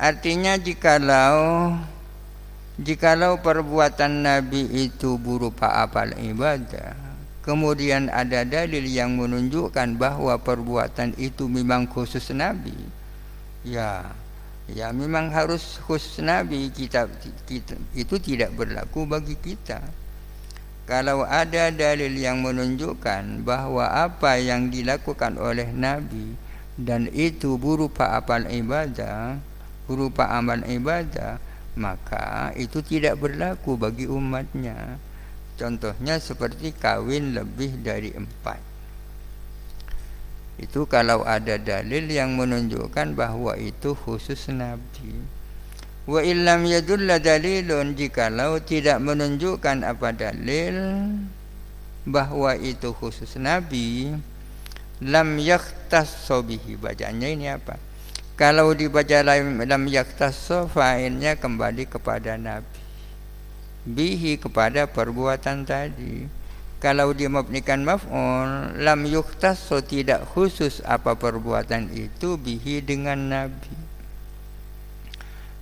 S1: artinya jikalau Jikalau perbuatan Nabi itu berupa apal ibadah Kemudian ada dalil yang menunjukkan bahwa perbuatan itu memang khusus Nabi Ya Ya memang harus khusus Nabi. Kita, kita Itu tidak berlaku bagi kita. Kalau ada dalil yang menunjukkan bahwa apa yang dilakukan oleh Nabi Dan itu berupa apal ibadah Berupa amal ibadah maka itu tidak berlaku bagi umatnya. Contohnya seperti kawin lebih dari empat. Itu kalau ada dalil yang menunjukkan bahwa itu khusus Nabi. Wa illam yadulla dalilun jikalau tidak menunjukkan apa dalil bahwa itu khusus Nabi lam yakhtassu bihi. Bacanya ini apa kalau dibaca dalam yaktasso fa'ilnya kembali kepada Nabi. Bihi kepada perbuatan tadi. Kalau dia mabnikan maf'ul lam yuktasso tidak khusus apa perbuatan itu bihi dengan Nabi.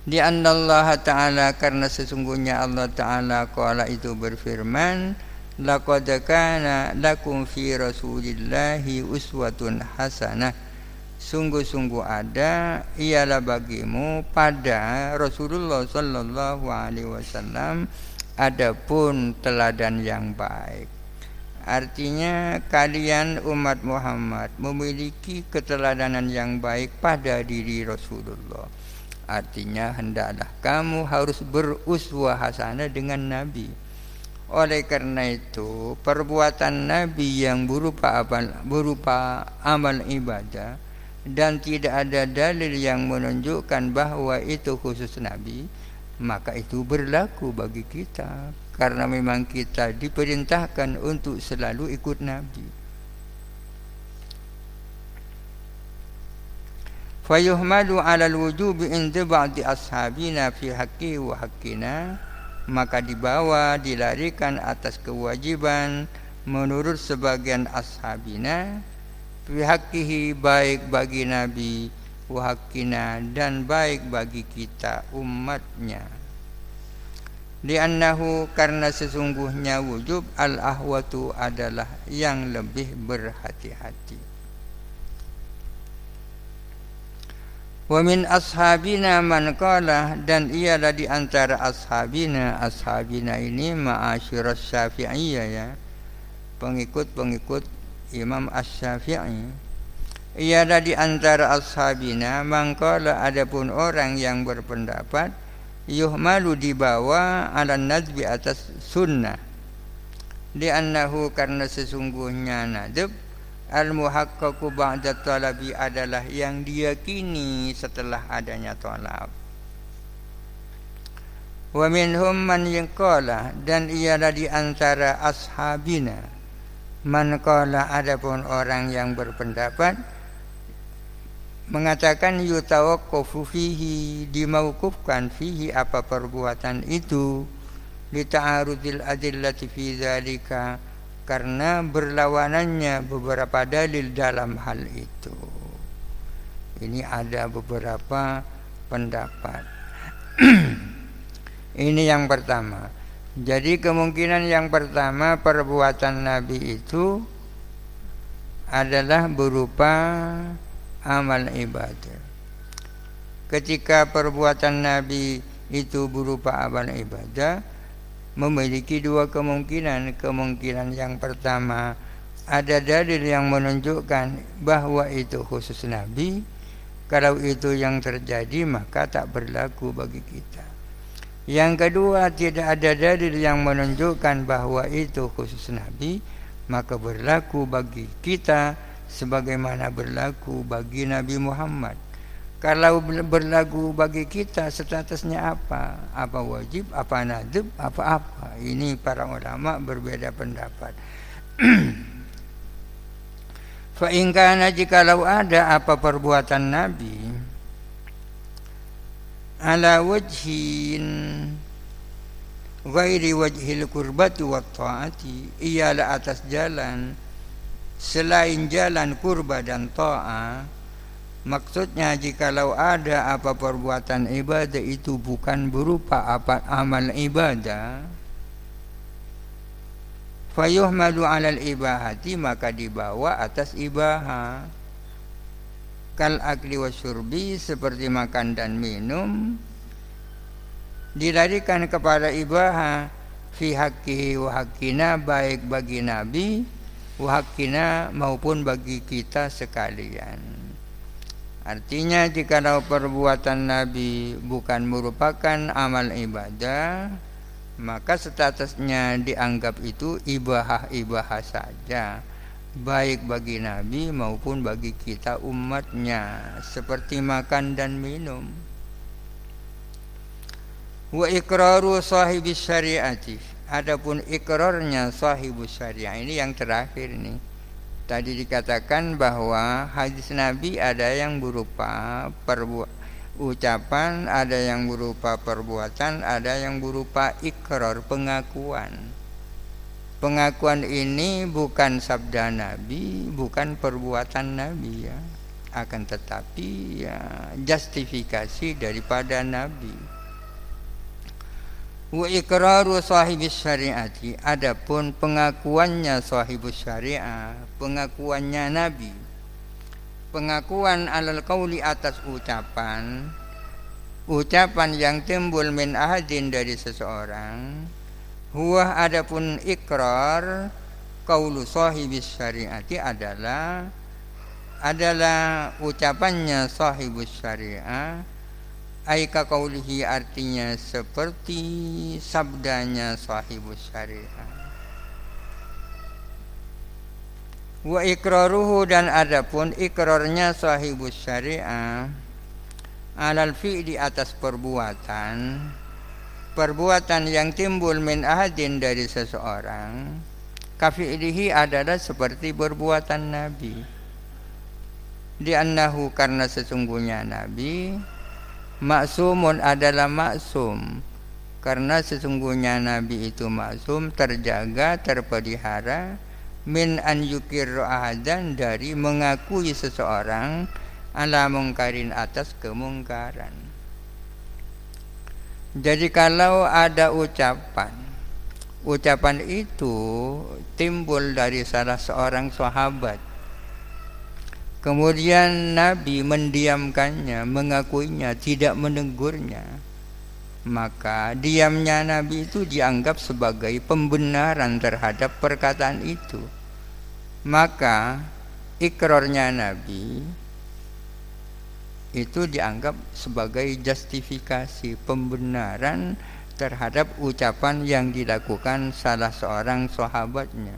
S1: Di Allah Ta'ala karena sesungguhnya Allah Ta'ala Kala itu berfirman Laqad kana lakum fi rasulillahi uswatun hasanah Sungguh-sungguh ada ialah bagimu pada Rasulullah sallallahu alaihi wasallam adapun teladan yang baik. Artinya kalian umat Muhammad memiliki keteladanan yang baik pada diri Rasulullah Artinya hendaklah kamu harus beruswah hasanah dengan Nabi. Oleh karena itu, perbuatan Nabi yang berupa amal, berupa amal ibadah dan tidak ada dalil yang menunjukkan bahwa itu khusus Nabi, maka itu berlaku bagi kita. Karena memang kita diperintahkan untuk selalu ikut Nabi. fayuhmadu ala wujubi inda ba'di ashabina fi haqqi wa haqqina. Maka dibawa dilarikan atas kewajiban menurut sebagian ashabina fi haqqihi baik bagi nabi wa haqqina dan baik bagi kita umatnya. Li'annahu karena sesungguhnya wujub al-ahwatu adalah yang lebih berhati-hati. Wa min ashabina man qala dan ialah di antara ashabina ashabina ini ma'asyiras syafi'iyah ya. Pengikut-pengikut Imam Asy-Syafi'i ialah di antara ashabina man qala adapun orang yang berpendapat yuhmalu dibawa ala nazbi atas sunnah di annahu karena sesungguhnya nadab Al-muhaqqaqu ba'da talabi adalah yang diyakini setelah adanya talab. Wa minhum man yaqala dan ialah di antara ashabina man qala adapun orang yang berpendapat mengatakan yutawaqqafu fihi dimauqufkan fihi apa perbuatan itu li ta'arudil adillati fi dzalika karena berlawanannya beberapa dalil dalam hal itu. Ini ada beberapa pendapat. Ini yang pertama. Jadi kemungkinan yang pertama perbuatan Nabi itu adalah berupa amal ibadah. Ketika perbuatan Nabi itu berupa amal ibadah, memiliki dua kemungkinan. Kemungkinan yang pertama ada dalil yang menunjukkan bahwa itu khusus Nabi. Kalau itu yang terjadi maka tak berlaku bagi kita. Yang kedua tidak ada dalil yang menunjukkan bahwa itu khusus Nabi maka berlaku bagi kita sebagaimana berlaku bagi Nabi Muhammad. Kalau berlagu bagi kita statusnya apa? Apa wajib, apa nadib, apa apa? Ini para ulama berbeda pendapat. Fa jika jikalau ada apa perbuatan Nabi ala wajhin ghairi wajhil kurbati wa ta'ati ialah atas jalan selain jalan kurba dan ta'ah Maksudnya jikalau ada apa perbuatan ibadah itu bukan berupa apa amal ibadah. Fayuhmadu alal ibahati maka dibawa atas ibaha kal akli wasyurbi seperti makan dan minum dilarikan kepada ibaha fi haqqihi wa haqqina baik bagi nabi wa haqqina maupun bagi kita sekalian. Artinya jika perbuatan Nabi bukan merupakan amal ibadah Maka statusnya dianggap itu ibahah-ibahah saja Baik bagi Nabi maupun bagi kita umatnya Seperti makan dan minum. Wa ikraru sahibis syariati. Adapun ikrarnya sahibus syariah Ini yang terakhir nih. Tadi dikatakan bahwa hadis Nabi ada yang berupa perbu ucapan, ada yang berupa perbuatan, ada yang berupa ikrar, pengakuan. Pengakuan ini bukan sabda Nabi, bukan perbuatan Nabi ya. Akan tetapi ya justifikasi daripada Nabi wa iqraru sahibis syariati adapun pengakuannya sahibus syariah pengakuannya nabi pengakuan alal qauli atas ucapan ucapan yang timbul min ahadin dari seseorang huwa adapun ikrar qaulu sahibis syariati adalah adalah ucapannya sahibus syariah Aika kaulihi artinya seperti sabdanya sahibus syariah. Wa ikraruhu dan adapun ikrarnya sahibus syariah alal fi'li atas perbuatan perbuatan yang timbul min ahadin dari seseorang kafi'lihi adalah seperti perbuatan Nabi. Di annahu karena sesungguhnya Nabi maksumun adalah maksum. Karena sesungguhnya nabi itu maksum terjaga terpelihara min an yukir ahadan dari mengakui seseorang ala mungkarin atas kemungkaran jadi kalau ada ucapan ucapan itu timbul dari salah seorang sahabat Kemudian Nabi mendiamkannya, mengakuinya, tidak menegurnya. Maka diamnya Nabi itu dianggap sebagai pembenaran terhadap perkataan itu. Maka ikrarnya Nabi itu dianggap sebagai justifikasi pembenaran terhadap ucapan yang dilakukan salah seorang sahabatnya.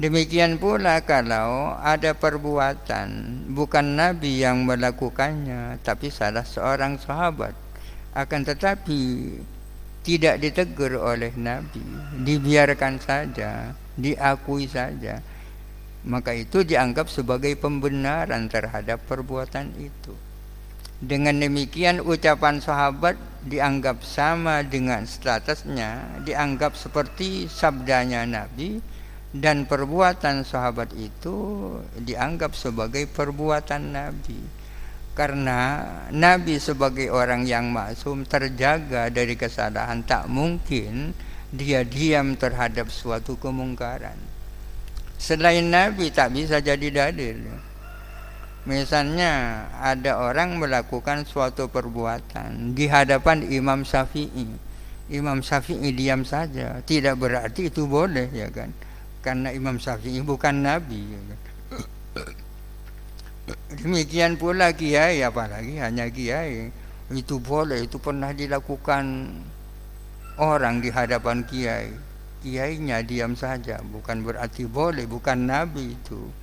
S1: Demikian pula kalau ada perbuatan bukan Nabi yang melakukannya tapi salah seorang sahabat akan tetapi tidak ditegur oleh Nabi, dibiarkan saja, diakui saja. Maka itu dianggap sebagai pembenaran terhadap perbuatan itu. Dengan demikian ucapan sahabat dianggap sama dengan statusnya, dianggap seperti sabdanya Nabi dan perbuatan sahabat itu dianggap sebagai perbuatan Nabi karena Nabi sebagai orang yang maksum terjaga dari kesalahan tak mungkin dia diam terhadap suatu kemungkaran selain Nabi tak bisa jadi dalil. Misalnya ada orang melakukan suatu perbuatan di hadapan Imam Syafi'i. Imam Syafi'i diam saja. Tidak berarti itu boleh ya kan? Karena Imam Syafi'i bukan nabi demikian pula kiai apalagi hanya kiai. Itu boleh itu pernah dilakukan orang di hadapan kiai kiainya diam saja. Bukan berarti boleh bukan nabi itu.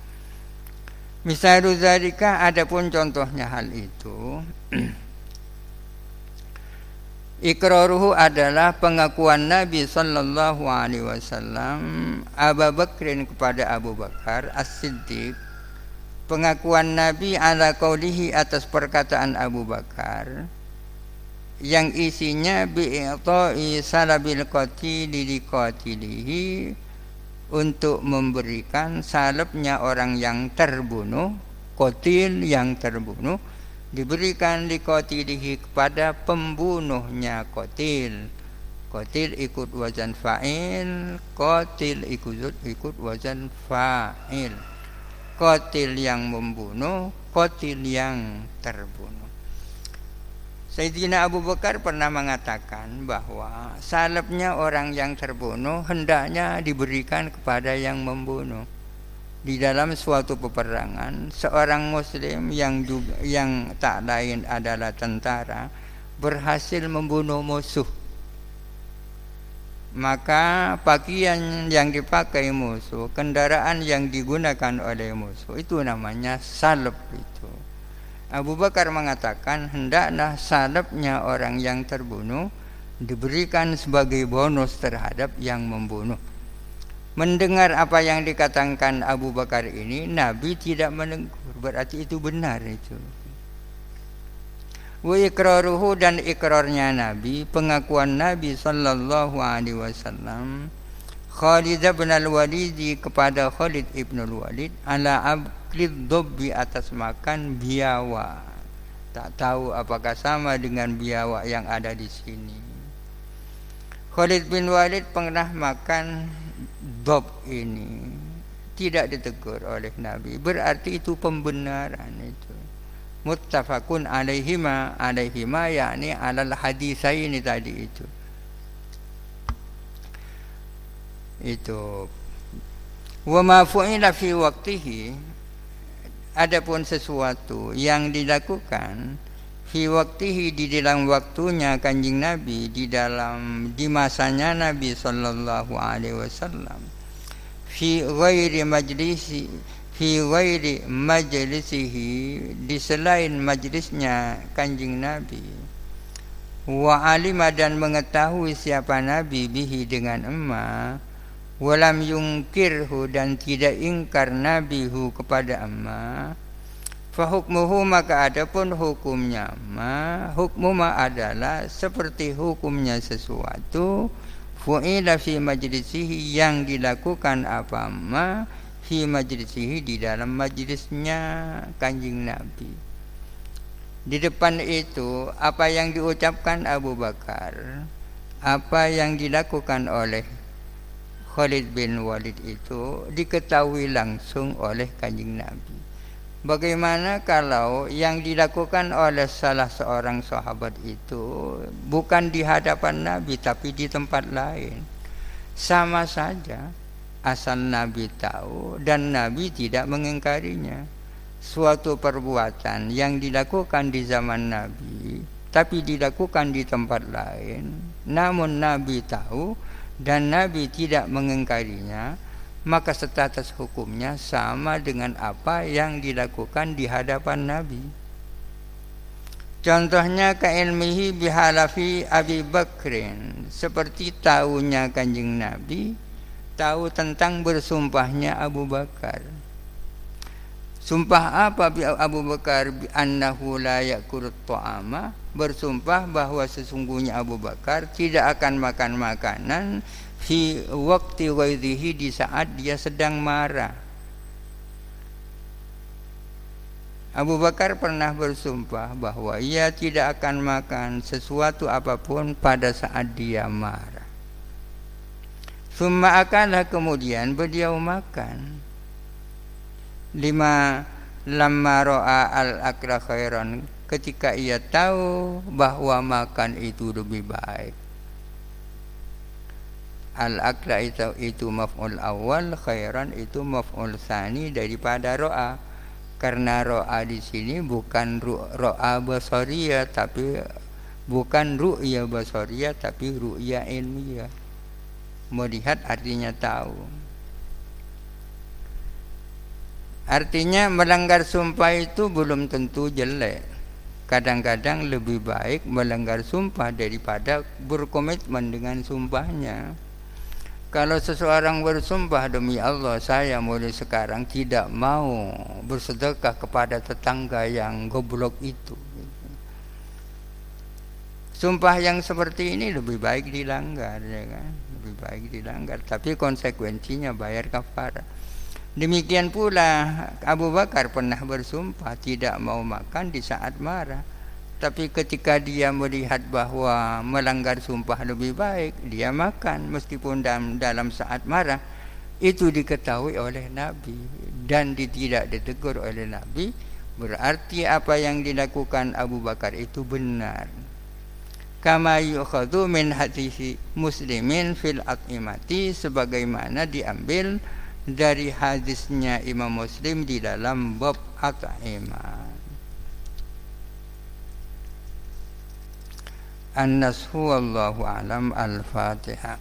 S1: Misalnya zalika adapun contohnya hal itu Ikraruhu adalah pengakuan Nabi sallallahu alaihi wasallam Abu Bakrin kepada Abu Bakar As-Siddiq pengakuan Nabi ala qaulihi atas perkataan Abu Bakar yang isinya bi'ta'i salabil qatili liqatilihi untuk memberikan salabnya orang yang terbunuh kotil yang terbunuh diberikan likotilihi kepada pembunuhnya kotil kotil ikut wazan fa'il kotil ikut ikut wazan fa'il. Kotil yang membunuh kotil yang terbunuh Sayyidina Abu Bakar pernah mengatakan bahwa salabnya orang yang terbunuh hendaknya diberikan kepada yang membunuh. Di dalam suatu peperangan seorang muslim yang juga yang tak lain adalah tentara berhasil membunuh musuh. Maka pakaian yang dipakai musuh kendaraan yang digunakan oleh musuh itu namanya salep itu Abu Bakar mengatakan hendaklah salebnya orang yang terbunuh diberikan sebagai bonus terhadap yang membunuh. Mendengar apa yang dikatakan Abu Bakar ini Nabi tidak menegur. Berarti itu benar itu. Wa ikraruhu dan ikrarnya Nabi pengakuan Nabi sallallahu alaihi wasallam Khalid bin al-Walid kepada Khalid ibn al-Walid ala aklid dobbi atas makan biawa. Tak tahu apakah sama dengan biawa yang ada di sini. Khalid bin Walid pernah makan dob ini. Tidak ditegur oleh Nabi. Berarti itu pembenaran itu. Muttafaqun alaihima alaihima yakni alal hadisaini tadi itu. Itu. Wa ma fu'ila fi waqtihi adapun sesuatu yang dilakukan fi waqtihi di dalam waktunya kanjing Nabi di dalam di masanya Nabi sallallahu alaihi wasallam. Fi ghairi majlisi fi ghairi majlisihi di selain majlisnya kanjing Nabi. Wa alima dan mengetahui siapa Nabi bihi dengan emma walam yungkirhu dan tidak ingkar Nabi hu kepada emma fahukmuhu maka adapun hukumnya ma hukmu ma adalah seperti hukumnya sesuatu. Fu'ila fi majlisihi yang dilakukan apa ma fi majlisihi di dalam majlisnya kanjing Nabi. Di depan itu apa yang diucapkan Abu Bakar, apa yang dilakukan oleh Khalid bin Walid itu diketahui langsung oleh kanjing Nabi. Bagaimana kalau yang dilakukan oleh salah seorang sahabat itu bukan di hadapan Nabi tapi di tempat lain? Sama saja asal Nabi tahu dan Nabi tidak mengingkarinya. Suatu perbuatan yang dilakukan di zaman Nabi tapi dilakukan di tempat lain, namun Nabi tahu dan Nabi tidak mengingkarinya, maka status hukumnya sama dengan apa yang dilakukan di hadapan Nabi. Contohnya keilmihi bihalafi Abi Bakrin seperti tahunya kanjeng Nabi tahu tentang bersumpahnya Abu Bakar. Sumpah apa Abu Bakar annahu bersumpah bahwa sesungguhnya Abu Bakar tidak akan makan makanan fi waktu ghairihi di saat dia sedang marah. Abu Bakar pernah bersumpah bahwa ia tidak akan makan sesuatu apa pun pada saat dia marah. Summa akalah kemudian beliau makan. Lima lama ro'a al akra khairan ketika ia tahu bahwa makan itu lebih baik. Al akra itu, itu maf'ul awal, khairan itu maf'ul sani daripada ro'a. Karena ro'a di sini bukan ro'a basaria tapi bukan ru'ya basaria tapi ru'ya ilmiah melihat artinya tahu artinya melanggar sumpah itu belum tentu jelek kadang-kadang lebih baik melanggar sumpah daripada berkomitmen dengan sumpahnya. Kalau seseorang bersumpah demi Allah saya mulai sekarang tidak mau bersedekah kepada tetangga yang goblok itu. Sumpah yang seperti ini lebih baik dilanggar ya kan? Lebih baik dilanggar. Tapi konsekuensinya bayar kafarah demikian pula Abu Bakar pernah bersumpah tidak mau makan di saat marah. Tapi ketika dia melihat bahwa melanggar sumpah lebih baik dia makan meskipun dalam, dalam saat marah. Itu diketahui oleh Nabi dan tidak ditegur oleh Nabi. Berarti apa yang dilakukan Abu Bakar itu benar. Kama yukhadhu min hadisi muslimin fil at'imati sebagaimana diambil dari hadisnya Imam Muslim di dalam bab at'imah An-nashu wallahu alam al-fatihah